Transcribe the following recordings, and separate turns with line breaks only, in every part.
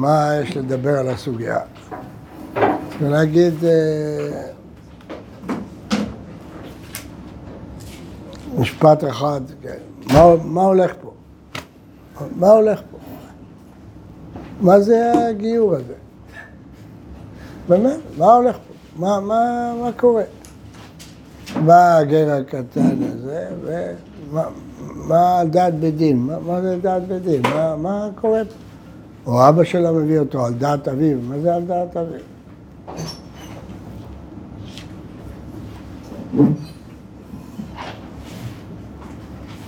מה יש לדבר על הסוגיה. ולהגיד... אה, משפט אחד, כן. מה, מה הולך פה? מה הולך פה? מה זה הגיור הזה? באמת, מה הולך פה? מה, מה, מה קורה? מה הגר הקטן הזה, ומה דעת בדין? מה, מה זה דעת בדין? מה, מה קורה פה? או אבא שלו מביא אותו על דעת אביו, מה זה על דעת אביו?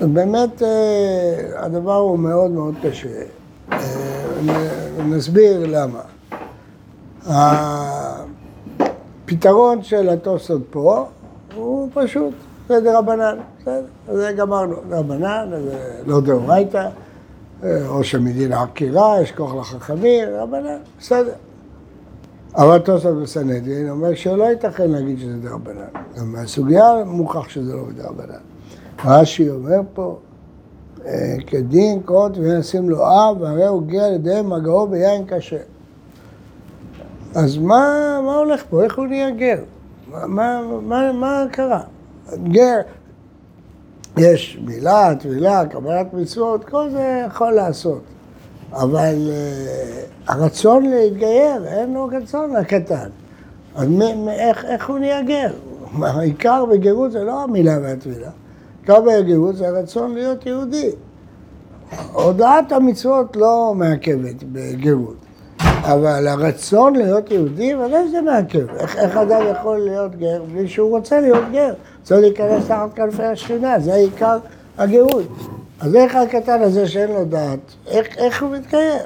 באמת אה, הדבר הוא מאוד מאוד קשה. אה, נסביר למה. הפתרון של התוספות פה הוא פשוט, זה דרבנן, בסדר, זה גמרנו, דרבנן, זה לא דאורייתא, אה, או שמדינה עקירה, יש כוח לחכמים, רבנן, בסדר. אבל תוספות בסנדין אומר שלא ייתכן להגיד שזה דרבנן. גם מהסוגיה מוכח שזה לא דרבנן. רש"י אומר פה, אה, כדין קרות ונשים לו אב, והרי הוא הגיע לידי מגעו ביין קשה. אז מה, מה הולך פה? איך הוא נהיה גר? מה, מה, מה קרה? גר, יש מילה, טבילה, קבלת מצוות, כל זה יכול לעשות. אבל uh, הרצון להתגייר, אין לו רצון לקטן. אז מ- מ- איך, איך הוא נהיה גר? העיקר בגרות זה לא המילה והטבילה. עיקר בגרות זה הרצון להיות יהודי. הודעת המצוות לא מעכבת בגרות, אבל הרצון להיות יהודי, ודאי שזה מעכב. איך, איך אדם יכול להיות גר בלי שהוא רוצה להיות גר? צריך להיכנס תחת כנפי השכינה, זה עיקר הגרות. אז איך הקטן הזה שאין לו דעת, איך, איך הוא מתקיים?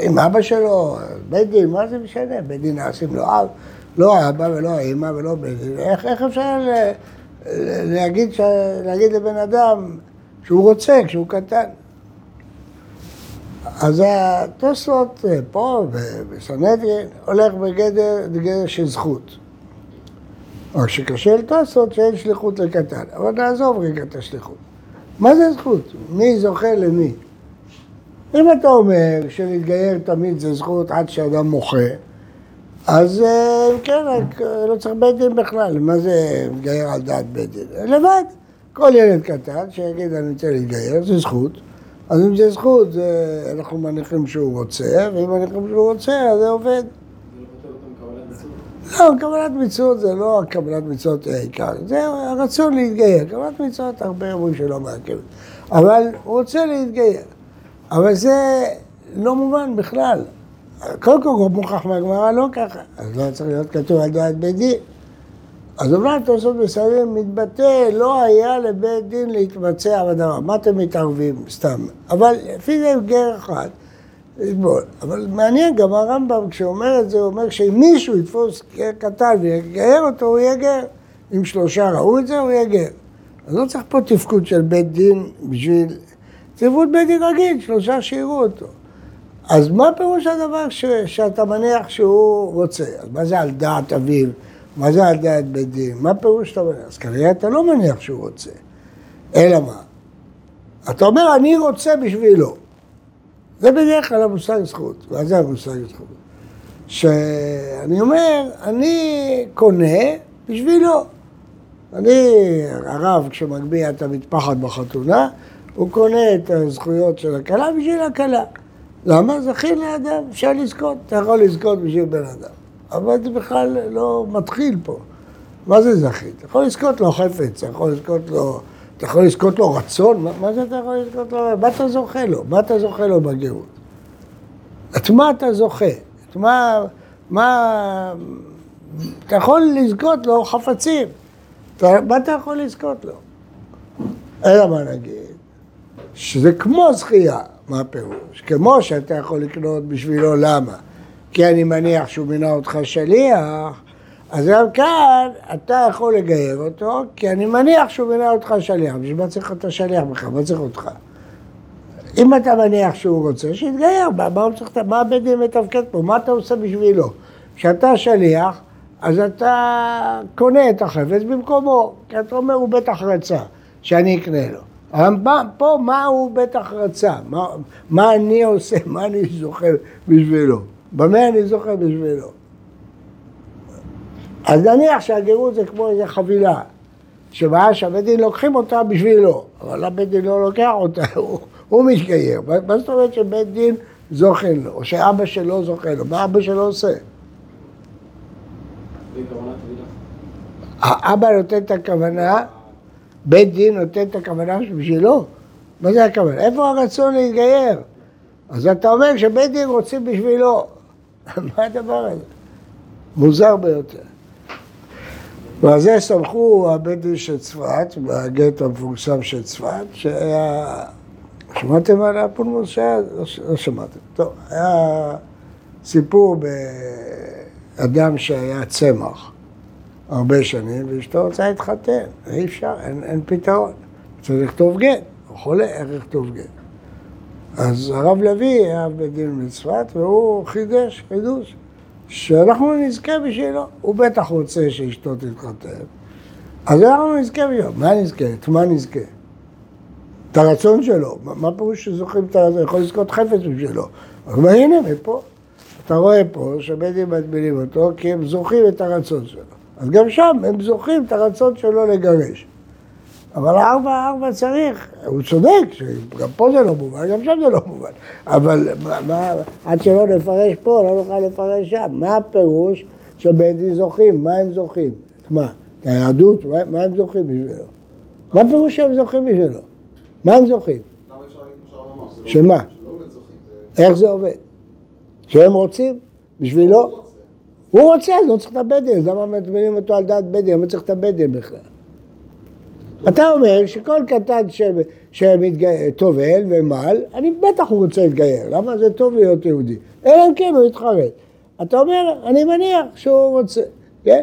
עם אבא שלו, בית דין, מה זה משנה? בית דין נעשים לו אב, לא האבא ולא האמא ולא בית דין. איך, איך אפשר להגיד, להגיד לבן אדם שהוא רוצה כשהוא קטן? אז התוספות פה בסנהדרין הולך בגדר של זכות. או שקשה לתוספות שאין שליחות לקטן, אבל נעזוב רגע את השליחות. מה זה זכות? מי זוכה למי? אם אתה אומר שלהתגייר תמיד זה זכות עד שאדם מוחה, אז אה, כן, לא צריך בית דין בכלל. מה זה להתגייר על דעת בית דין? לבד. כל ילד קטן שיגיד אני רוצה להתגייר, זה זכות. אז אם זה זכות, אנחנו מניחים שהוא רוצה, ואם מניחים שהוא רוצה, אז זה עובד. לא, קבלת מצוות זה לא קבלת מצוות העיקר, זה הרצון להתגייר. קבלת מצוות הרבה אומרים שלא מעכבת. אבל הוא רוצה להתגייר. אבל זה לא מובן בכלל. קודם כל הוא מוכח מהגמרא לא ככה, אז לא צריך להיות כתוב על דעת בית דין. אז אומנם תוספות בסדר מתבטא, לא היה לבית דין להתמצע בדבר. מה אתם מתערבים סתם? אבל לפי זה גר אחד. לסבול. אבל מעניין, גם הרמב"ם כשהוא אומר את זה, הוא אומר שאם מישהו יתפוס קטן ויגייר אותו, הוא יהיה גר. אם שלושה ראו את זה, הוא יהיה גר. אז לא צריך פה תפקוד של בית דין בשביל... תפקוד בית דין רגיל, שלושה שיראו אותו. אז מה פירוש הדבר ש... שאתה מניח שהוא רוצה? אז מה זה על דעת אביו? מה זה על דעת בית דין? מה פירוש שאתה מניח? אז כנראה אתה לא מניח שהוא רוצה. אלא מה? אתה אומר, אני רוצה בשבילו. זה בדרך כלל המושג זכות. מה זה המושג זכות? שאני אומר, אני קונה בשבילו. אני, הרב, כשמגביה את המטפחת בחתונה, הוא קונה את הזכויות של הכלה בשביל הכלה. למה? זכין לאדם, אפשר לזכות, אתה יכול לזכות בשביל בן אדם. אבל זה בכלל לא מתחיל פה. מה זה זכית? אתה יכול לזכות לו חפץ, אתה יכול לזכות לו... אתה יכול לזכות לו רצון? מה, מה זה אתה יכול לזכות לו? מה אתה זוכה לו? מה אתה זוכה לו בגאות? את מה אתה זוכה? את מה... מה... אתה יכול לזכות לו חפצים. אתה, מה אתה יכול לזכות לו? אלא מה נגיד? שזה כמו זכייה. מה הפירוש? כמו שאתה יכול לקנות בשבילו, למה? כי אני מניח שהוא מינה אותך שליח, אז גם כאן אתה יכול לגייר אותו, כי אני מניח שהוא מינה אותך שליח. בשביל מה צריך את השליח בכלל? מה צריך אותך? אם אתה מניח שהוא רוצה, שיתגייר. מה, מה, צריך, מה הבית דין מתפקד פה? מה אתה עושה בשבילו? כשאתה שליח, אז אתה קונה את החפץ במקומו, כי אתה אומר, הוא בטח רצה שאני אקנה לו. הרמב"ם, פה מה הוא בטח רצה, מה, מה אני עושה, מה אני זוכר בשבילו, במה אני זוכר בשבילו. אז נניח שהגרות זה כמו איזה חבילה, שבעיה שהבית דין לוקחים אותה בשבילו, אבל הבית דין לא לוקח אותה, הוא, הוא מתגייר. מה זאת אומרת שבית דין זוכן לו, או שאבא שלו זוכן לו, מה אבא שלו עושה? האבא נותן את הכוונה, בית דין נותן את הכוונה בשבילו? מה זה הכוונה? איפה הרצון להתגייר? אז אתה אומר שבית דין רוצים בשבילו. מה הדבר הזה? מוזר ביותר. ועל זה סמכו דין של צפת, בגט המפורסם של צפת, שהיה... שמעתם על הפולמוס שהיה? לא, שמעתם. טוב, היה סיפור באדם שהיה צמח הרבה שנים, ואשתו רוצה להתחתן, אי אפשר, אין, אין פתרון. צריך לכתוב גט, הוא חולה, איך לכתוב גט. אז הרב לוי היה בית דין מצוות, והוא חידש חידוש. שאנחנו נזכה בשבילו. הוא בטח רוצה שאשתו תתחתן, אז אנחנו נזכה בשבילו. מה נזכה? את מה נזכה? את הרצון שלו. מה פירוש שזוכרים את הרצון? יכול לזכות חפץ בשבילו. אבל הנה, מפה. אתה רואה פה שבית דין מטבילים אותו כי הם זוכרים את הרצון שלו. אז גם שם הם זוכרים את הרצון שלו לגרש. אבל ארבע, ארבע צריך, הוא צודק, גם פה זה לא מובן, גם שם זה לא מובן. אבל מה, עד שלא נפרש פה, לא נוכל לפרש שם. מה הפירוש שבית דין זוכים? מה הם זוכים? מה? היהדות? מה, מה הם זוכים בשבילו? מה הפירוש שהם זוכים בשבילו? מה הם זוכים? שמה? איך זה עובד? שהם רוצים? בשבילו? הוא רוצה, אז לא צריך את אז למה מטמינים אותו על דעת דין? למה צריך את דין בכלל? אתה אומר שכל קטן שטובל ומל, אני בטח הוא רוצה להתגייר, למה זה טוב להיות יהודי? אלא אם כן הוא יתחרט. אתה אומר, אני מניח שהוא רוצה, כן?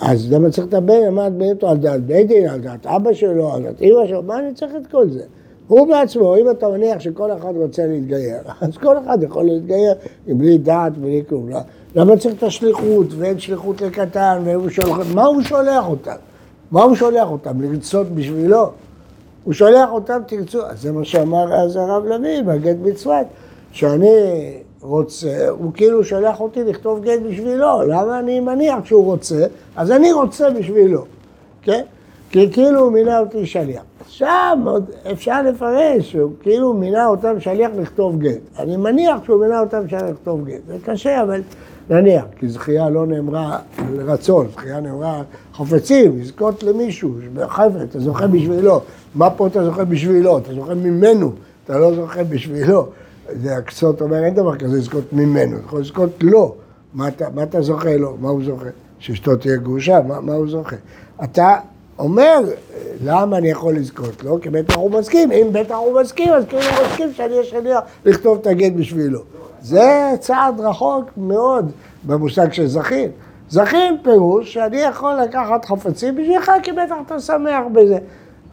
אז למה צריך הבן, למה בן אותו על דעת בית דין, על דעת אבא שלו, על דעת אמא שלו, מה אני צריך את כל זה? הוא בעצמו, אם אתה מניח שכל אחד רוצה להתגייר, אז כל אחד יכול להתגייר בלי דעת, בלי כלום. למה צריך את השליחות, ואין שליחות לקטן, מה הוא שולח אותם? מה הוא שולח אותם? לרצות בשבילו? הוא שולח אותם, תרצו, אז זה מה שאמר אז הרב לוי בגט בצפת, שאני רוצה, הוא כאילו שולח אותי לכתוב גט בשבילו, למה אני מניח שהוא רוצה? אז אני רוצה בשבילו, כן? כי כאילו הוא מינה אותי שליח. שם עוד אפשר לפרש, הוא כאילו מינה אותם שליח לכתוב גט. אני מניח שהוא מינה אותם שליח לכתוב גט. זה קשה, אבל נניח, כי זכייה לא נאמרה לרצון, זכייה נאמרה חפצים, לזכות למישהו, חפץ, אתה זוכה בשבילו. מה פה אתה זוכה בשבילו? אתה זוכה ממנו, אתה לא זוכה בשבילו. זה הקצות אומר, אין דבר כזה לזכות ממנו, אתה יכול לזכות לו. מה אתה, מה אתה זוכה לו? מה הוא זוכה? שאשתו תהיה גרושה? מה, מה הוא זוכה? אתה אומר, למה אני יכול לזכות לו? כי בטח הוא מסכים. אם בטח הוא מסכים, אז כאילו הוא מסכים שאני אהיה שליח לכתוב את הגט בשבילו. זה צעד רחוק מאוד במושג של זכין. זכין פירוש שאני יכול לקחת חפצים בשבילך, כי בטח אתה שמח בזה.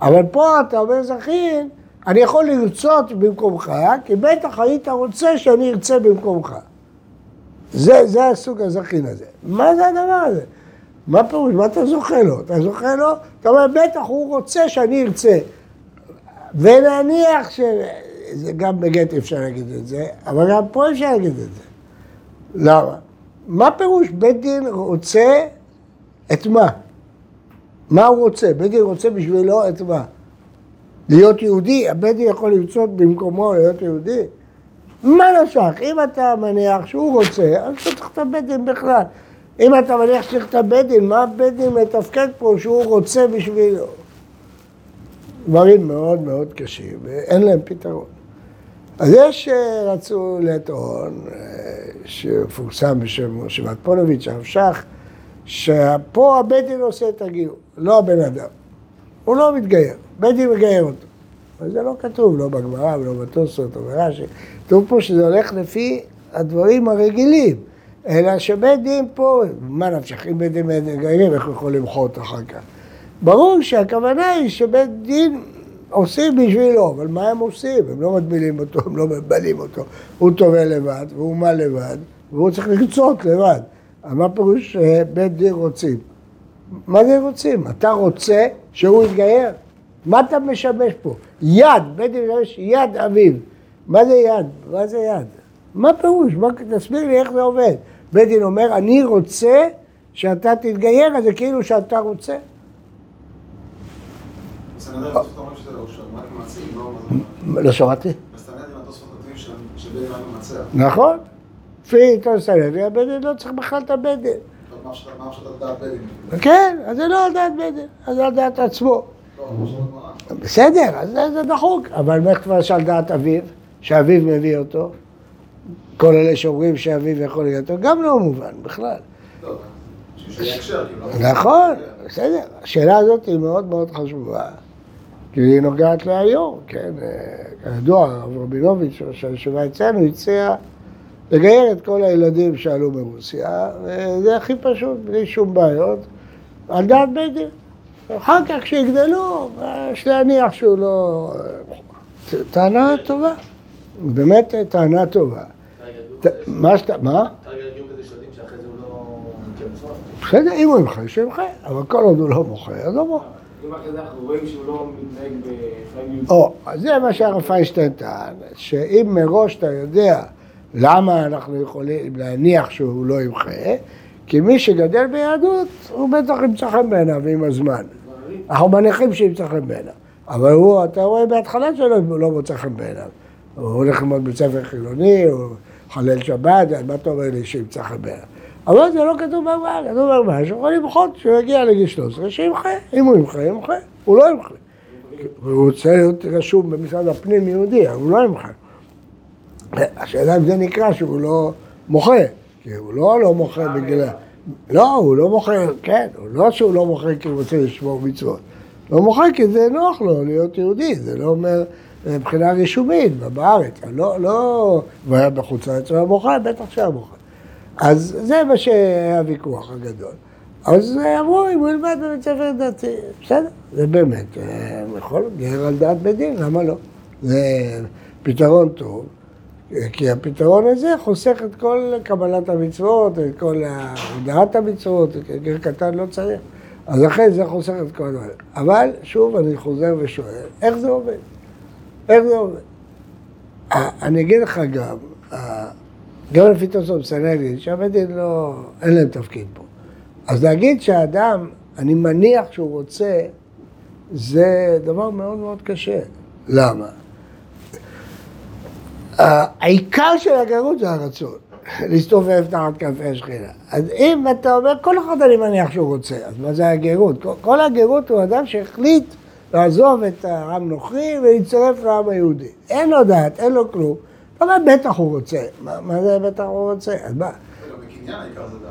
אבל פה אתה אומר זכין, אני יכול לרצות במקומך, כי בטח היית רוצה שאני ארצה במקומך. זה, זה הסוג הזכין הזה. מה זה הדבר הזה? מה פירוש? מה אתה זוכה לו? אתה זוכה לו? אתה אומר, בטח הוא רוצה שאני ארצה. ונניח ש... זה גם בגט אפשר להגיד את זה, אבל גם פה אפשר להגיד את זה. למה? מה פירוש בית דין רוצה את מה? מה הוא רוצה? בית דין רוצה בשבילו את מה? להיות יהודי? הבית דין יכול לרצות במקומו להיות יהודי? מה נשך? אם אתה מניח שהוא רוצה, אז אתה צריך את הבית דין בכלל. אם אתה מניח שצריך את הבית דין, מה הבית דין מתפקד פה שהוא רוצה בשבילו? דברים מאוד מאוד קשים, ואין להם פתרון. אז יש שרצו לטעון, אה, שמפורסם בשם משה מטפונוביץ', הרב שך, שפה הבית דין עושה את הגיור, לא הבן אדם. הוא לא מתגייר, בית דין מגייר אותו. אבל זה לא כתוב, לא בגמרא ולא בתוספות או ברש"י. כתוב פה שזה הולך לפי הדברים הרגילים. אלא שבית דין פה, מה נפשך, אם בית דין מגיירים, איך הוא יכול למחות אחר כך? ברור שהכוונה היא שבית דין עושים בשבילו, אבל מה הם עושים? הם לא מטבילים אותו, הם לא מבלים אותו. הוא טובל לבד, והוא מה לבד, והוא צריך לרצות לבד. אבל מה פירוש בית דין רוצים? מה זה רוצים? אתה רוצה שהוא יתגייר? מה אתה משמש פה? יד, בית דין משמש יד אביו. מה זה יד? מה זה יד? מה פירוש? מה, תסביר לי איך זה עובד. בית דין אומר, אני רוצה שאתה תתגייר, אז זה כאילו שאתה רוצה. לא שמעתי. נכון. לפי תוספת, הבית דין לא צריך בכלל את דין. מה? כן, אז זה לא על דעת דין, זה על דעת עצמו. בסדר, אז זה דחוק, אבל איך כבר שעל דעת אביו, שאביו מביא אותו, כל אלה שאומרים שאביו יכול להיות אותו, גם לא מובן בכלל. נכון, בסדר. השאלה הזאת היא מאוד מאוד חשובה, כי היא נוגעת להיום, כן? כידוע, הרב רבינוביץ', ראש הישיבה אצלנו, הציע לגייר את כל הילדים שעלו מרוסיה, וזה הכי פשוט, בלי שום בעיות, על דעת בית דין. אחר כך כשיגדלו, יש להניח שהוא לא... טענה טובה, באמת טענה טובה. מה שאתה, מה? בסדר, אם הוא ימחה, שימחה, אבל כל עוד הוא לא מוחה, אז לא מוחה. לא. או, אז זה מה שהרב פיינשטיין טען, שאם מראש אתה יודע למה אנחנו יכולים להניח שהוא לא ימחה, כי מי שגדל ביהדות, הוא בטח ימצא חן בעיניו עם הזמן. אנחנו מניחים שימצא חן בעיניו. אבל הוא, אתה רואה בהתחלה שלו, לא מוצא חן בעיניו. הוא הולך ללמוד בית ספר חילוני, הוא חלל שבת, מה אתה אומר לי שימצא חן בעיניו? אבל זה לא כתוב בגמרא, כתוב בגמרא שהוא יכול למחות שהוא יגיע לגיל 13, שימחה. אם הוא ימחה, ימחה. הוא לא ימחה. הוא רוצה להיות רשום במשרד הפנים יהודי, אבל הוא לא ימחה. השאלה אם זה נקרא שהוא לא מוחה, כי הוא לא לא מוחה בגלל... לא, הוא לא מוחה, כן, לא שהוא לא מוחה כי הוא רוצה לשמור מצוות. לא מוחה כי זה נוח לו להיות יהודי, זה לא אומר מבחינה רישומית בארץ. לא, לא, היה בחוץ לארץ, הוא היה מוחה, בטח שהיה מוחה. אז זה מה שהיה הוויכוח הגדול. אז אמרו, אם הוא ילמד בבית ספר דתי, בסדר, זה באמת, אה, יכול להיות על דעת בית דין, למה לא? זה פתרון טוב. כי הפתרון הזה חוסך את כל קבלת המצוות, את כל הודעת המצוות, גר קטן לא צריך. אז לכן זה חוסך את כל הדברים. אבל שוב אני חוזר ושואל, איך זה עובד? איך זה עובד? אני אגיד לך גם, גם לפי תוספות סנדין, שהבית לא, אין להם תפקיד פה. אז להגיד שהאדם, אני מניח שהוא רוצה, זה דבר מאוד מאוד קשה. למה? העיקר של הגרות זה הרצון, להסתובב תחת כנפי השכינה. אז אם אתה אומר, כל אחד אני מניח שהוא רוצה, אז מה זה הגרות? כל הגרות הוא אדם שהחליט לעזוב את העם נוכרי ולהצטרף לעם היהודי. אין לו דעת, אין לו כלום. אומר, בטח הוא רוצה. מה, זה בטח הוא רוצה? אז מה?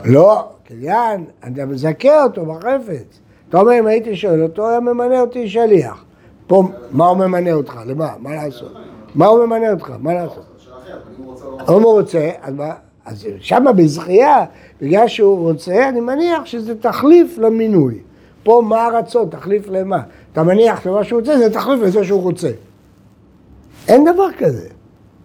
לא, קניין, אתה מזכה אותו בחפץ. אתה אומר, אם הייתי שואל אותו, היה ממנה אותי שליח. פה, מה הוא ממנה אותך? למה? מה לעשות? מה הוא ממנה אותך? מה לעשות? אם הוא רוצה, אז מה? אז שמה בזכייה, בגלל שהוא רוצה, אני מניח שזה תחליף למינוי. פה מה הרצון? תחליף למה? אתה מניח שמה שהוא רוצה זה תחליף לזה שהוא רוצה. אין דבר כזה.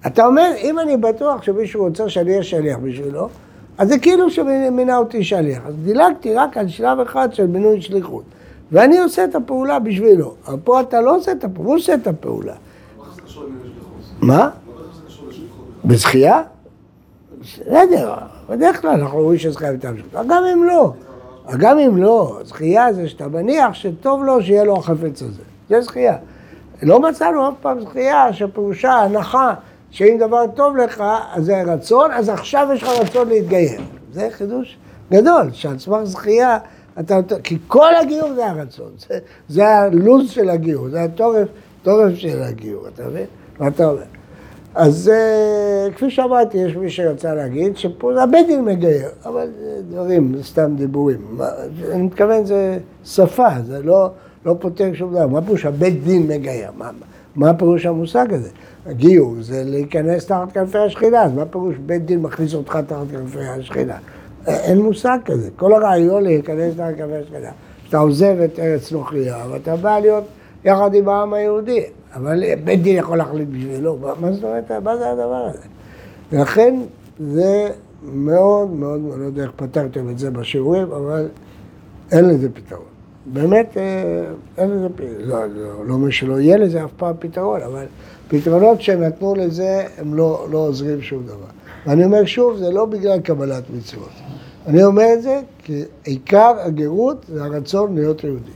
אתה אומר, אם אני בטוח שמישהו רוצה שאני אהיה שליח בשבילו, אז זה כאילו שמינה אותי שליח. אז דילגתי רק על שלב אחד של מינוי שליחות. ואני עושה את הפעולה בשבילו. אבל פה אתה לא עושה את הפעולה, הוא עושה את הפעולה. מה? בזכייה? בסדר, בדרך כלל אנחנו רואים שזכייה יותר פשוטה. גם אם לא, גם אם לא, זכייה זה שאתה מניח שטוב לו שיהיה לו החפץ הזה. זה זכייה. לא מצאנו אף פעם זכייה שפירושה הנחה שאם דבר טוב לך, אז זה רצון, אז עכשיו יש לך רצון להתגייר. זה חידוש גדול, שעל סמך זכייה, אתה, כי כל הגיור זה הרצון, זה, זה הלו"ז של הגיור, זה התורף, תורף של הגיור, אתה מבין? מה אתה אומר? אז uh, כפי שאמרתי, יש מי שרצה להגיד שפה הבית דין מגייר, אבל דברים, סתם דיבורים. אני מתכוון, זה שפה, זה לא, לא פותר שום דבר. מה פירוש הבית דין מגייר? מה, מה פירוש המושג הזה? הגיור זה להיכנס תחת כנפי השכינה, אז מה פירוש בית דין מכניס אותך תחת כנפי השכינה? אין מושג כזה. כל הרעיון להיכנס תחת כנפי השכינה. אתה עוזב את ארץ נוכריה, ואתה בא להיות יחד עם העם היהודי. אבל בית דין יכול להחליט בשבילו, מה זאת אומרת, מה זה הדבר הזה? ולכן זה מאוד מאוד, אני לא יודע איך פתרתם את זה בשיעורים, אבל אין לזה פתרון. באמת, אה, אין לזה, לא, לא, לא אומר שלא יהיה לזה אף פעם פתרון, אבל פתרונות שהם נתנו לזה, הם לא, לא עוזרים שום דבר. ואני אומר שוב, זה לא בגלל קבלת מצוות. אני אומר את זה כי עיקר הגרות זה הרצון להיות יהודי.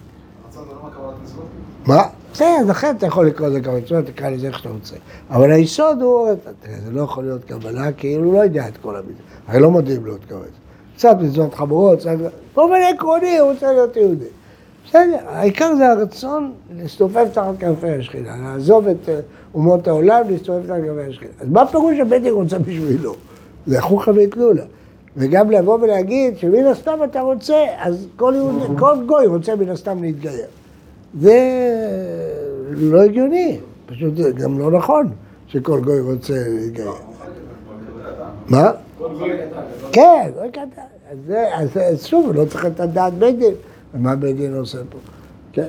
הרצון זה לא קבלת מצוות?
מה? בסדר, לכן אתה יכול לקרוא לזה קבלת מצוות, תקרא לזה איך שאתה רוצה. אבל היסוד הוא, תראה, זה לא יכול להיות קבלה, כי הוא לא יודע את כל המצוות. הרי לא מודיעים לו את קבלת. קצת מצוות חמורות, קצת... באופן עקרוני הוא רוצה להיות יהודי. בסדר, העיקר זה הרצון להסתופף תחת כנפי השכינה, לעזוב את אה, אומות העולם, להסתובב תחת כנפי השכינה. אז מה פירוש דין רוצה בשבילו? זה אחוכה ואטלולה. וגם לבוא ולהגיד שמן הסתם אתה רוצה, אז כל, יהודי, כל גוי רוצה מן הסתם להתגייר. זה לא הגיוני, פשוט זה גם לא נכון שכל גוי רוצה להתגייר. מה? כן, גוי קטן. אז שוב, לא צריך את הדעת בית דין. ומה בית דין עושה פה? כן.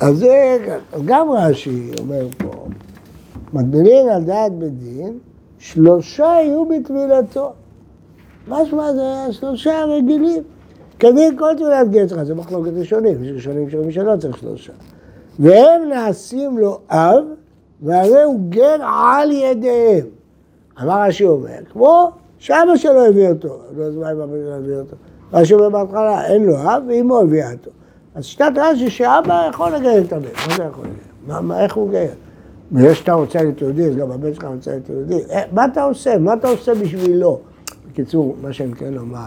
אז זה גם רש"י אומר פה, מגבילין על דעת בית דין, שלושה יהיו בטבילתו. משמע זה היה שלושה רגילים. כדין כל טבילת גט שלך, זה מחלוקת ראשונים, יש ראשונים שאומרים שלא צריך שלושה. והם נעשים לו אב, והרי הוא גר על ידיהם. אמר רש"י אומר, כמו שאבא שלו הביא אותו, לא מה אם אבא שלו הביא אותו. רש"י אומר בהתחלה, אין לו אב ואימו הביאה אותו. אז שיטת רש"י שאבא יכול לגייר את הבן, מה זה יכול לגייר? מה, מה, איך הוא גייר? בגלל שאתה רוצה להיות יהודי, אז גם הבן שלך רוצה להיות יהודי. אה, מה אתה עושה? מה אתה עושה בשבילו? בקיצור, מה שאני כן לומר,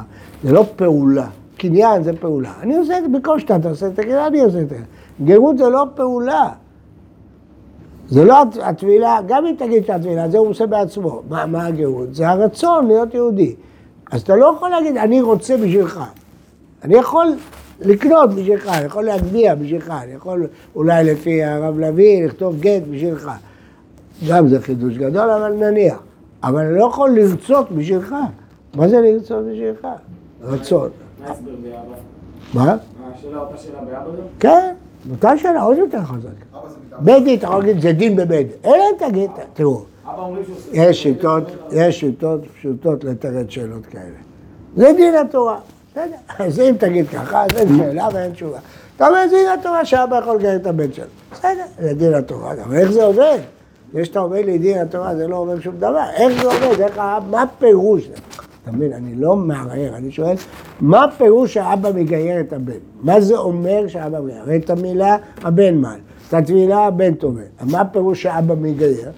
זה לא פעולה. קניין זה פעולה. אני עושה את זה במקום שאתה אתה עושה את הקניין, אני עושה את זה. גרות זה לא פעולה. זה לא הט- הטבילה, גם אם תגיד שהטבילה, זה הוא עושה בעצמו. מה, מה הגאות? זה הרצון להיות יהודי. אז אתה לא יכול להגיד, אני רוצה בשבילך. אני יכול לקנות בשבילך, אני יכול להגביה בשבילך, אני יכול אולי לפי הרב לביא לכתוב גט בשבילך. גם זה חידוש גדול, אבל נניח. אבל אני לא יכול לרצות בשבילך. מה זה לרצות בשבילך? רצון.
מה ההסבר באבא?
מה?
השאלה אותה שאלה באבא?
כן, אותה שאלה עוד יותר חזק. בית דין, אתה יכול להגיד, זה דין בבית דין. אלא אם תגיד, תראו. יש שיטות, יש שיטות פשוטות לתרד שאלות כאלה. זה דין התורה. בסדר, אז אם תגיד ככה, אז אין שאלה ואין תשובה. אתה אומר, זה דין התורה שאבא יכול לגייר את הבן שלו. בסדר, זה דין התורה. אבל איך זה עובד? זה שאתה אומר לי דין התורה, זה לא אומר שום דבר. איך זה עובד? איך, מה הפירוש? אתה מבין, אני לא מערער, אני שואל, מה פירוש שהאבא מגייר את הבן? מה זה אומר שהאבא מגייר? את המילה הבן מעל, את הטבילה הבן טובל. מה הפירוש שהאבא מגייר?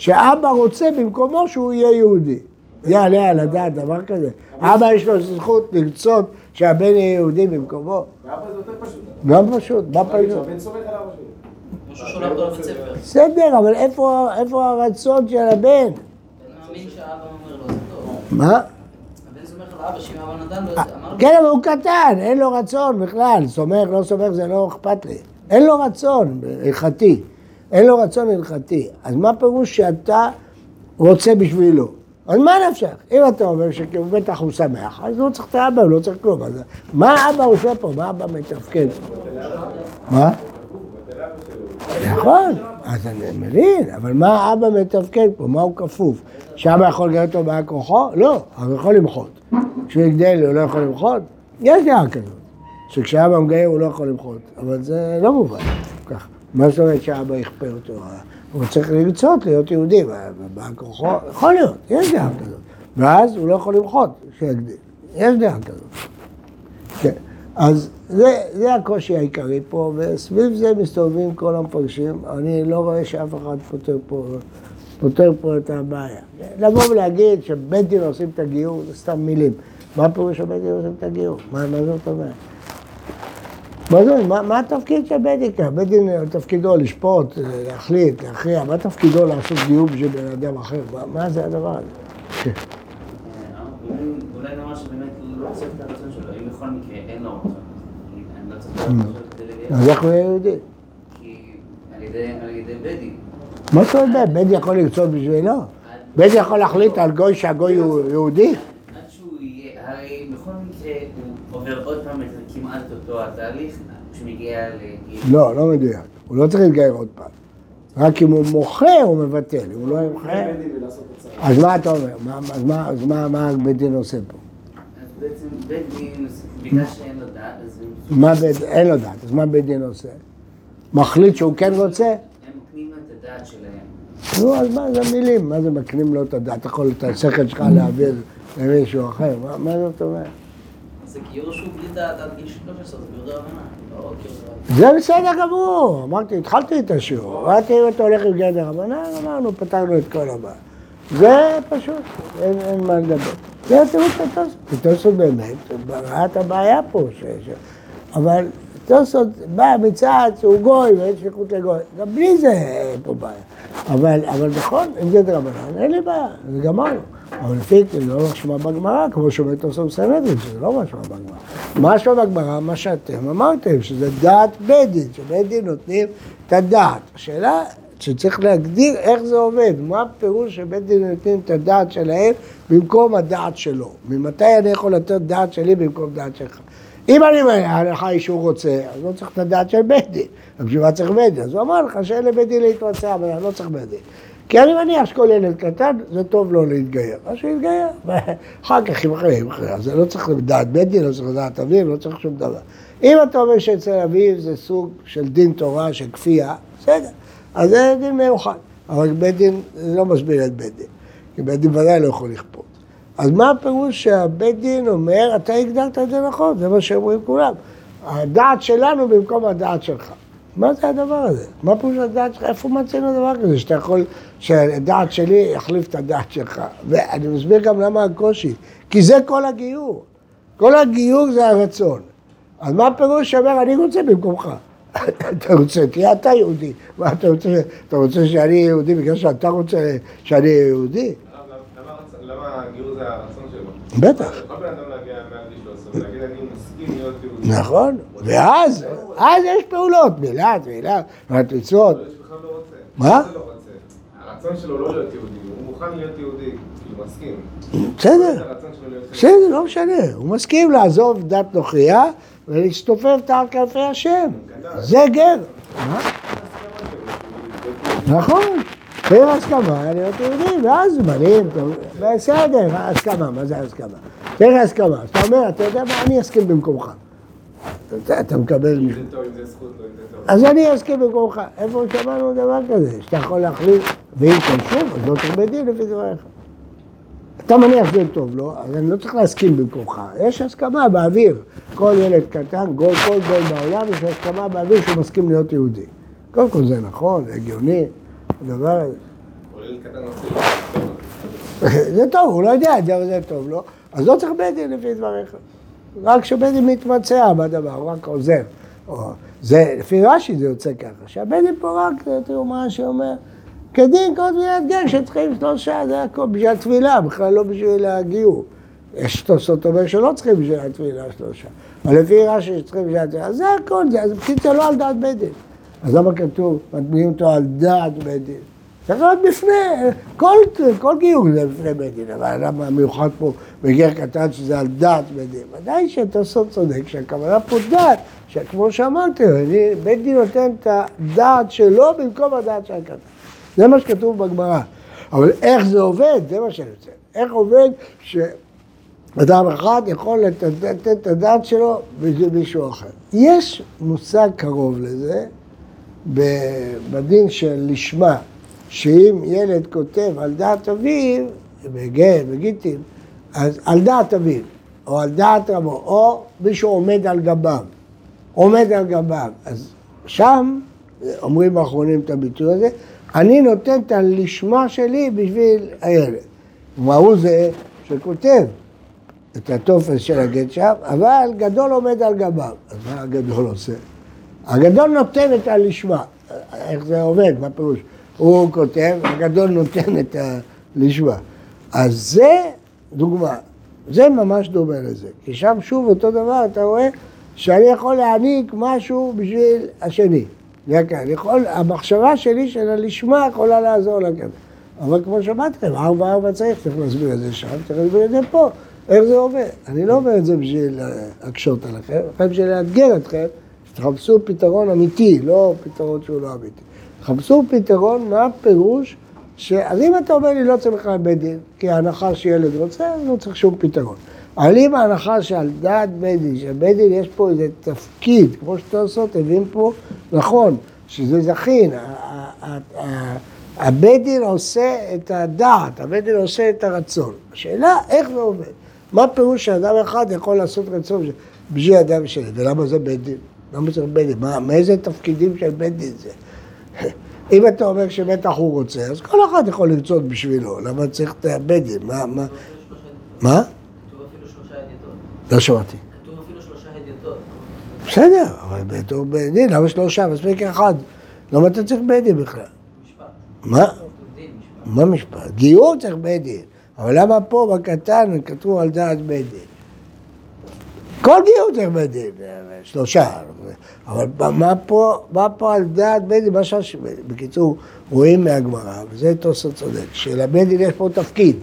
שאבא רוצה במקומו שהוא יהיה יהודי. יעלה על הדעת דבר כזה. אבא יש לו זכות לרצות שהבן יהיה יהודי במקומו.
באבא זה יותר פשוט.
גם פשוט, מה פשוט?
ספר.
בסדר, אבל איפה איפה הרצון של הבן? מה?
הבן סומך על האבא, שאם האבא נתן לו את זה, אמר לו,
כן, אבל הוא קטן, אין לו רצון בכלל. סומך, לא סומך, זה לא אכפת לי. אין לו רצון הלכתי. אין לו רצון הלכתי. אז מה פירוש שאתה רוצה בשבילו? אז מה נפשך? אם אתה אומר שהוא בטח הוא שמח, אז הוא צריך את האבא, הוא לא צריך כלום. אז מה האבא עושה פה? מה האבא מתפקד? מה? נכון, אז אני מבין, אבל מה האבא מתפקד פה? מה הוא כפוף? שאבא יכול לגייר אותו בעל כוחו? לא, הוא יכול למחות. כשהוא יגדל הוא לא יכול למחות? יש דעה כזאת, שכשאבא מגייר הוא לא יכול למחות, אבל זה לא מובן ככה. מה זאת אומרת שאבא יכפה אותו? הוא צריך לרצות להיות יהודי, בעל כוחו, יכול להיות, יש דעה כזאת. ואז הוא לא יכול למחות כשיגדל, יש דעה כזאת. כן, אז זה, זה הקושי העיקרי פה, וסביב זה מסתובבים כל המפרשים. אני לא רואה שאף אחד פותר פה, פותר פה את הבעיה. לבוא ולהגיד שבית דין עושים את הגיור, זה סתם מילים. מה פירוש שבית דין עושים את הגיור? מה, מה זאת אומרת? מה אומרת? מה, מה התפקיד של בית דין? בית דין תפקידו לשפוט, להחליט, להכריע, מה תפקידו לעשות גיור בשביל בן אדם אחר? מה, מה זה הדבר הזה? כן.
אולי- נאמר שבאמת הוא לא צריך את הרצון שלו, אם בכל מקרה אין לו רצון, אני לא צריך את הרצון שלו
אז איך הוא יהיה יהודי?
כי על ידי בית דין.
מה זאת אומרת? בית דין יכול לרצות בשבילו? בית דין יכול להחליט על גוי שהגוי הוא יהודי?
עד שהוא יהיה, הרי בכל מקרה הוא עובר עוד פעם את כמעט אותו התהליך, כשהוא מגיע לגיל.
לא, לא מדויק. הוא לא צריך להתגייר עוד פעם. רק אם הוא מוכר, הוא מבטל. אם הוא לא ימכר... אז מה אתה אומר? מה- אז מה- אז מה מה בית דין עושה פה?
אז בעצם בית דין, בגלל שאין לו דעת, אז
מה בית, אין לו דעת, אז מה בית דין עושה? מחליט שהוא כן רוצה?
הם מקנים לו את הדעת שלהם.
נו, אז מה זה מילים? מה זה מקנים לו את הדעת? אתה יכול את השכל שלך להעביר למישהו אחר? מה- מה זאת אומרת?
זה גיור שהוא בלי דעת עד גיל 13, זה גיור דרבנן. לא
זה בסדר גמור, אמרתי, התחלתי את השיעור, אמרתי אם אתה הולך עם גדר רבנן, אמרנו, פתרנו את כל הבעיה. זה פשוט, אין, מה לדבר. זה התירוץ של תוספות, תוספות באמת, ראה את הבעיה פה. אבל תוספות בא מצד שהוא גוי ואין שליחות לגוי, גם בלי זה אין פה בעיה. אבל, נכון, עם גדר רבנן, אין לי בעיה, זה גמרנו. אבל לפי זה לא משמע בגמרא, כמו שאומר תוספות בסנהדרין, שזה לא משמע בגמרא. משמע בגמרא, מה שאתם אמרתם, שזה דעת בית דין, שבית דין נותנים את הדעת. השאלה שצריך להגדיר איך זה עובד, מה הפירוש שבית דין נותנים את הדעת שלהם במקום הדעת שלו. ממתי אני יכול לתת דעת שלי במקום דעת שלך? אם אני אומר, ההלכה היא שהוא רוצה, אז לא צריך את הדעת של בית דין. בשביל מה צריך בית דין? אז הוא אמר לך שאין לבית דין להתבצע, אבל אני לא צריך בית דין. כי אני מניח שכל ילד קטן, זה טוב לו להתגייר. אז שיתגייר, ואחר כך ימחר, ימחר. אז לא צריך לדעת בית דין, לא צריך לדעת אביו, לא צריך שום דבר. אם אתה אומר שאצל אביו זה סוג של דין תורה, של כפייה, בסדר. אז זה דין מיוחד. אבל בית דין לא מסביר את בית דין. כי בית דין ודאי לא יכול לכפות. אז מה הפירוש שהבית דין אומר, אתה הגדרת את זה נכון, זה מה שאומרים כולם. הדעת שלנו במקום הדעת שלך. מה זה הדבר הזה? מה פירוש הדעת שלך? איפה מצאנו דבר כזה שאתה יכול, שהדעת שלי יחליף את הדעת שלך? ואני מסביר גם למה הקושי. כי זה כל הגיור. כל הגיור זה הרצון. אז מה הפירוש שאומר, אני רוצה במקומך? אתה רוצה, תהיה אתה יהודי. מה אתה רוצה, אתה רוצה שאני אהיה יהודי בגלל שאתה רוצה שאני אהיה יהודי?
למה- הגיור זה הרצון שלו?
בטח.
יכול בן אדם להגיע מעל גיל 13 ולהגיד אני.
נכון, ואז, אז יש פעולות,
בכלל לא רוצה.
מה?
לא. הרצון שלו לא להיות יהודי, הוא מוכן להיות יהודי, כי הוא מסכים.
בסדר. בסדר, לא משנה. הוא מסכים לעזוב דת נוכרייה ולהסתופף תחת כנפי השם. זה גר. נכון. פר הסכמה להיות יהודי, ואז בנים, בסדר, הסכמה, מה זה הסכמה? פר הסכמה. אז אתה אומר, אתה יודע מה, אני אסכים במקומך. אתה- מקבל...
אם זה טוב, אם זה זכות, לא אם זה טוב.
אז אני אסכים במקומך. איפה שמענו דבר כזה? שאתה יכול להחליט, ואם תמשיך, אז לא בית דין לפי דבריך. אתה מניח שזה טוב לו, אז אני לא צריך להסכים במקומך. יש הסכמה באוויר. כל ילד קטן, כל, כל גוי בעולם, יש הסכמה באוויר שהוא מסכים להיות יהודי. קודם כל זה נכון, הגיוני, הדבר הזה. זה טוב, הוא לא יודע את זה, אבל זה טוב לו. אז לא צריך בית דין לפי דבריך. רק שבית דין מתמצע בדבר, הוא רק עוזר. או, זה, לפי רש"י זה יוצא ככה, שהבית דין פה רק, תראו מה רש"י אומר, כדין כל תפילת גר שצריכים שלושה, זה הכל בשביל התפילה, בכלל לא בשביל הגיור. יש תוספות אומר שלא צריכים בשביל התפילה שלושה. אבל לפי רש"י שצריכים בשביל התפילה, אז זה הכל, זה, אז בקיצור לא על דעת בית דין. אז למה כתוב, מטמיעים אותו על דעת בית דין? צריך להיות בפני, כל, כל גיור זה בפני בית דין, אבל למה המיוחד פה בגר קטן שזה על דעת בית דין? ודאי שתוספות צודק, שהכוונה פה דעת, שכמו שאמרתי, בית דין נותן את הדעת שלו במקום הדעת של הקטן. זה מה שכתוב בגמרא. אבל איך זה עובד, זה מה שאני רוצה. איך עובד שאדם אחד יכול לתת את הדעת שלו בשביל מישהו אחר. יש מושג קרוב לזה בדין של לשמה, שאם ילד כותב על דעת אביו, בגט, בגיטין, אז על דעת אביו, או על דעת רבו, או מישהו עומד על גביו, עומד על גביו, אז שם אומרים האחרונים את הביטוי הזה, אני נותן את הלשמה שלי בשביל הילד. כלומר הוא זה שכותב את הטופס של הגט שם, אבל גדול עומד על גביו. אז מה הגדול עושה? הגדול נותן את הלשמה. איך זה עובד? מה פירוש? הוא כותב, הגדול נותן את הלשמה. אז זה דוגמה. זה ממש דומה לזה. כי שם שוב אותו דבר, אתה רואה שאני יכול להעניק משהו בשביל השני. כאן. יכול, המחשבה שלי של הלשמה יכולה לעזור לכם. אבל כמו שאמרתם, ארבע ארבע צריך, צריך להסביר את זה שם, צריך להסביר את זה פה. איך זה עובד? אני לא אומר את זה בשביל אה, להקשות עליכם, רק בשביל לאתגר אתכם, שתחפשו פתרון אמיתי, לא פתרון שהוא לא אמיתי. תחפשו פתרון, מה הפירוש, ש... אז אם אתה אומר לי לא צריך בכלל בית דין, כי ההנחה שילד רוצה, לא צריך שום פתרון. אבל אם ההנחה שעל דעת בית דין, שבית דין יש פה איזה תפקיד, כמו שתוספות הבין פה, נכון, שזה זכין, הבית דין עושה את הדעת, הבית דין עושה את הרצון. השאלה איך זה עובד. מה פירוש שאדם אחד יכול לעשות רצון בשביל אדם שני, ולמה זה בית דין? למה צריך בית דין? מאיזה תפקידים של בית דין זה? אם אתה אומר שבטח הוא רוצה, אז כל אחד יכול לרצות בשבילו, למה צריך את הבית דין? מה, מה, מה? לא שמעתי. בסדר, אבל בתור בית דין, למה שלושה? מספיק אחד. למה אתה צריך בית דין בכלל?
משפט.
מה? מה משפט? גיור צריך בית דין. אבל למה פה בקטן כתוב על דעת בית דין? כל גיור צריך בית דין, שלושה. אבל מה פה, מה פה על דעת בית דין? מה ש... בקיצור, רואים מהגמרא, וזה תוספות צודק, שלבית דין יש פה תפקיד.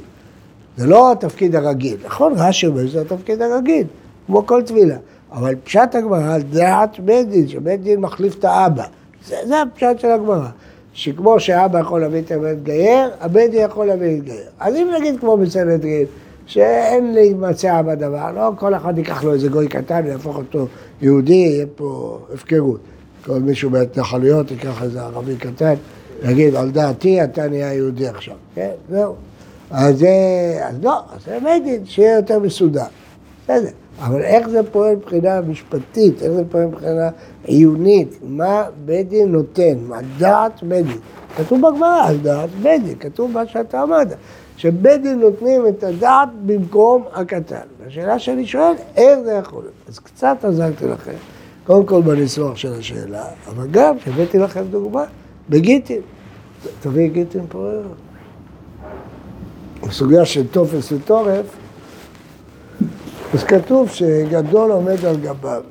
זה לא התפקיד הרגיל. נכון, רש"י אומר שזה התפקיד הרגיל, כמו כל טבילה. אבל פשט הגמרא על דעת בית דין, שבית דין מחליף את האבא. זה, זה הפשט של הגמרא. שכמו שאבא יכול להביא את הבן גייר, הבית דין יכול להביא להתגייר. אז אם נגיד כמו בסנהדרין, שאין להתמצע בדבר, לא כל אחד ייקח לו איזה גוי קטן ויהפוך אותו יהודי, יהיה פה הפקרות. כל מישהו בהתנחלויות ייקח איזה ערבי קטן, יגיד, על דעתי אתה נהיה יהודי עכשיו. כן, זהו. אז, זה- אז לא, אז זה בית דין, שיהיה יותר מסודר. בסדר. אבל איך זה פועל מבחינה משפטית, איך זה פועל מבחינה עיונית, מה בית דין נותן, מה דעת בית דין. כתוב בגמרא על דעת בית דין, כתוב מה שאתה אמרת, שבית דין נותנים את הדעת במקום הקטן. והשאלה שאני שואל, איך זה יכול להיות? אז קצת עזרתי לכם, קודם כל בניסוח של השאלה, אבל גם שהבאתי לכם דוגמה בגיטין. תביא גיטין פה. בסוגיה של טופס וטורף, אז כתוב שגדול עומד על גביו.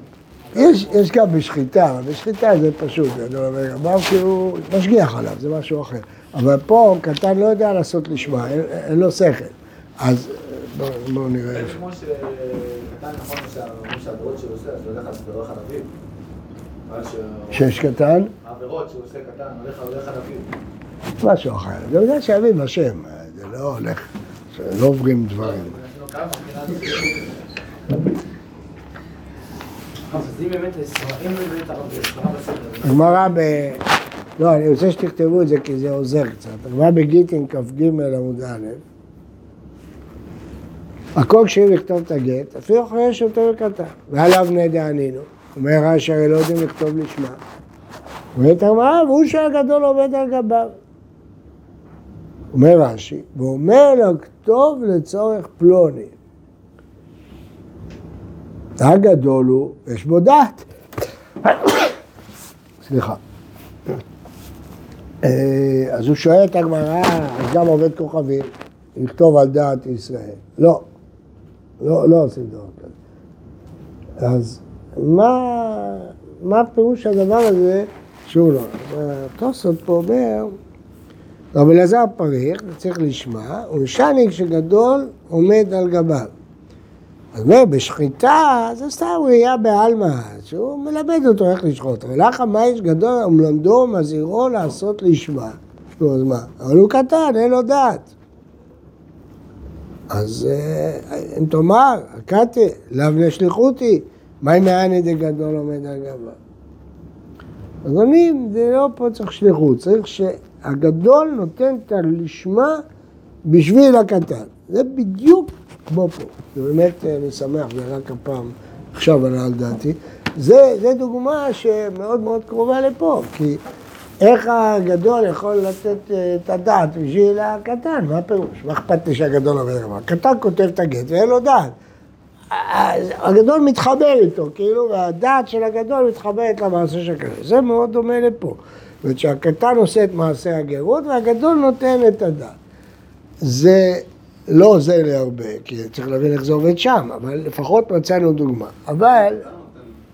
יש, יש גם בשחיטה, בשחיטה זה פשוט, גדול עומד על גביו כי הוא משגיח עליו, זה משהו אחר. אבל פה קטן לא יודע לעשות לשמה, אין, אין לו שכל. אז בואו בוא נראה.
כמו שקטן נכון שהעבירות שהוא עושה, אז עבירות חלבים. אבל
שש קטן,
שהעבירות שהוא עושה קטן, הולך על עלבים.
משהו אחר. זה בגלל שאביב השם, זה לא הולך, לא עוברים דברים. הגמרא ב... לא, אני רוצה שתכתבו את זה כי זה עוזר קצת. הגמרא בגיטין כ"ג עמוד א', הכל כשאם לכתוב את הגט, אפילו אחרי שאותו קטן. ועליו בני דענינו. אומר רש"י, הרי לא יודעים לכתוב לשמה. אומרת הגמרא, והוא שהגדול עומד על גביו. אומר רש"י, ואומר לו, כתוב לצורך פלוני. הגדול הוא, יש בו דעת. סליחה. אה, אז הוא שואל את הגמרא, אז גם עובד כוכבים, לכתוב על דעת ישראל. לא, לא, לא עושים דבר כזה. אז מה, מה פירוש הדבר הזה שהוא לא? התוספות פה אומר, רב אלעזר פריך, צריך לשמוע, ושניק שגדול עומד על גביו. אז אומר, בשחיטה זה סתם ראייה בעלמא, שהוא מלמד אותו איך לשחוט. אבל לך מה יש גדול, ומלמדו מזהירו לעשות לשמה. נו, אז מה? אבל הוא קטן, אין לו דעת. אז אה, אם תאמר, קטי, לאו לשליחותי, מה אם מעני דגדול עומד על גביו? אז אומרים, זה לא פה צריך שליחות, צריך שהגדול נותן את הלשמה בשביל הקטן. זה בדיוק כמו פה. זה באמת, אני שמח, זה רק הפעם, עכשיו עלה על דעתי. זה, זה דוגמה שמאוד מאוד קרובה לפה, כי איך הגדול יכול לתת אה, את הדעת בשביל הקטן, מה הפירוש? מה אכפת לי שהגדול אומר דבר? הקטן כותב את הגט ואין לו דעת. הגדול מתחבר איתו, כאילו, והדעת של הגדול מתחברת למעשה של הקטן. זה מאוד דומה לפה. זאת אומרת שהקטן עושה את מעשה הגרות והגדול נותן את הדעת. זה לא עוזר לי הרבה, כי צריך להבין איך זה עובד שם, אבל לפחות מצאנו דוגמה. אבל,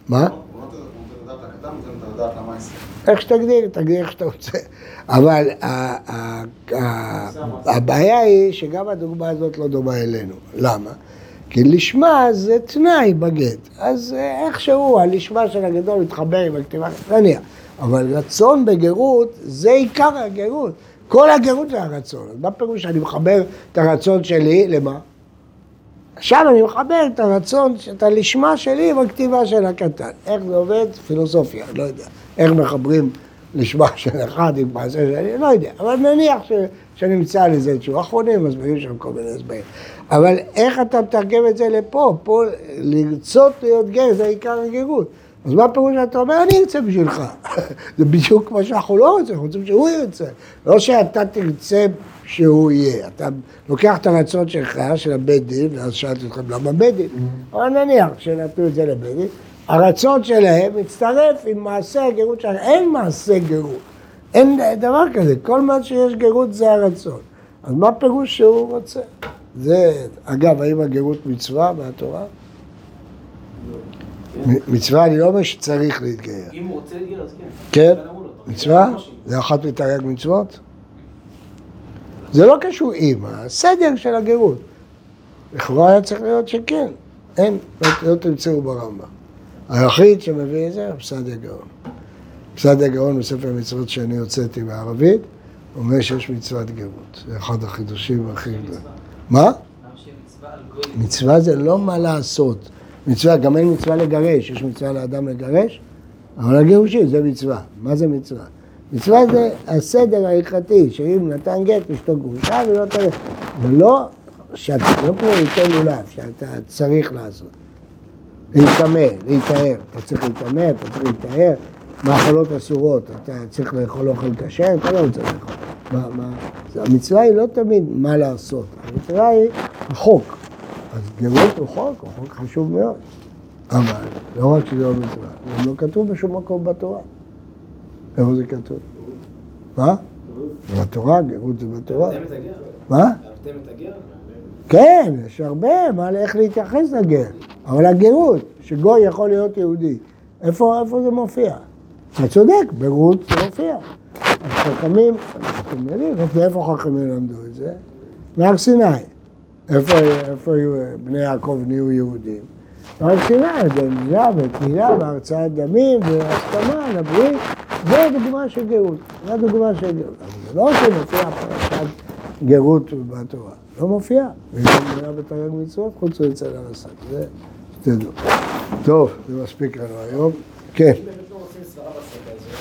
מה? איך שתגדיר, תגדיר איך שאתה רוצה. אבל הבעיה היא שגם הדוגמה הזאת לא דומה אלינו. למה? כי לשמה זה תנאי בגט. אז אה, איכשהו הלשמה של הגדול מתחבר עם הכתיבה, נניח. אבל רצון בגרות זה עיקר הגרות. כל הגרות זה הרצון. אז מה פירוש שאני מחבר את הרצון שלי למה? עכשיו אני מחבר את הרצון, את הלשמה שלי עם הכתיבה של הקטן. איך זה עובד? פילוסופיה, לא יודע. איך מחברים לשמה של אחד עם מעשה שלי, לא יודע. אבל נניח ש, שנמצא לזה תשובה. אחרונים מסבירים שם כל מיני הסברים. אבל איך אתה מתרגם את זה לפה? פה לרצות להיות גר זה עיקר הגרות. אז מה הפירוש שאתה אומר, אני ארצה בשבילך. זה בדיוק מה שאנחנו לא רוצים, אנחנו רוצים שהוא ירצה. לא שאתה תרצה שהוא יהיה. אתה לוקח את הרצון שלך, של הבית דין, ואז שאלתי אתכם למה בית דין, אבל נניח שנתנו את זה לבית דין, הרצון שלהם מצטרף עם מעשה הגרות שלהם. אין מעשה גרות. אין דבר כזה, כל מה שיש גרות זה הרצון. אז מה פירוש שהוא רוצה? זה, אגב, האם הגרות מצווה מהתורה? מצווה, אני לא אומר שצריך להתגייר.
אם הוא רוצה להתגייר, אז כן.
כן?
אתה
מצווה?
כמו
זה אחת מתרי"ג מצוות? זה לא קשור עם, הסדר של הגרות. לכאורה היה צריך להיות שכן. אין, לא, לא תמצאו ברמב"ם. היחיד שמביא את זה הוא פסדיה גאון. פסדיה גאון בספר המצוות שאני הוצאתי בערבית, אומר שיש מצוות גרות. זה אחד החידושים הכי גדולים. מה?
מצווה
זה לא מה לעשות. מצווה, גם אין מצווה לגרש, יש מצווה לאדם לגרש, אבל הגירושין זה מצווה. מה זה מצווה? מצווה זה הסדר ההלכתי, שאם נתן גט, אשתו גרושה ולא תראה. ולא, שאתה לא כמו ליטול לולב, שאתה צריך לעשות. להיטמא, להיטהר. אתה צריך להיטמא, אתה צריך להיטהר. מאכלות אסורות, אתה צריך לאכול אוכל כשר, אתה לא רוצה לאכול. מה, מה, המצווה היא לא תמיד מה לעשות, המצווה היא החוק. אז גרות הוא חוק, הוא חוק חשוב מאוד. אבל לא רק שזה לא מצווה, זה לא כתוב בשום מקום בתורה. איפה זה כתוב? מה? בתורה, גרות זה בתורה. מה? כן, יש הרבה מה איך להתייחס לגר. אבל הגרות, שגוי יכול להיות יהודי, איפה, איפה זה מופיע? אתה צודק, ברות זה מופיע. חכמים, אתם יודעים, איפה חכמים למדו את זה? מהר סיני. איפה, איפה בני יעקב נהיו יהודים? מהר סיני, במדינה ותהילה והרצאת דמים והסכמה לברית, זה דוגמה של גרות. זה דוגמה של גרות. אבל זה לא שמופיע פרשת גרות בתורה. לא מופיע. והיא לא מבינה בתרי"ג מצוות חוץ מאצל הרס"ק. זה שתדעו. טוב, זה מספיק לנו היום. כן.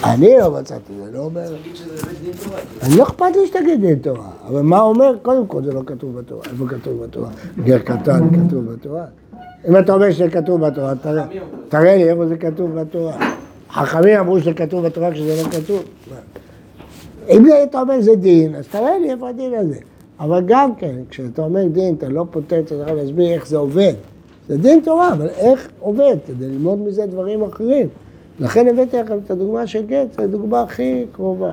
אני לא מצאתי, זה לא אומר... לא אכפת לי שתגיד דין תורה, אבל מה אומר? קודם כל זה לא כתוב בתורה. איפה כתוב בתורה? גר קטן כתוב בתורה. אם אתה אומר שזה כתוב בתורה, תראה, לי איפה זה כתוב בתורה. חכמים אמרו שזה כתוב בתורה כשזה לא כתוב. אם אתה אומר זה דין, אז תראה לי איפה הדין הזה. אבל גם כן, כשאתה אומר דין, אתה לא פותר, אתה צריך להסביר איך זה עובד. זה דין תורה, אבל איך עובד? כדי ללמוד מזה דברים אחרים. לכן הבאתי לכם את הדוגמה של גט, זו הדוגמה הכי קרובה.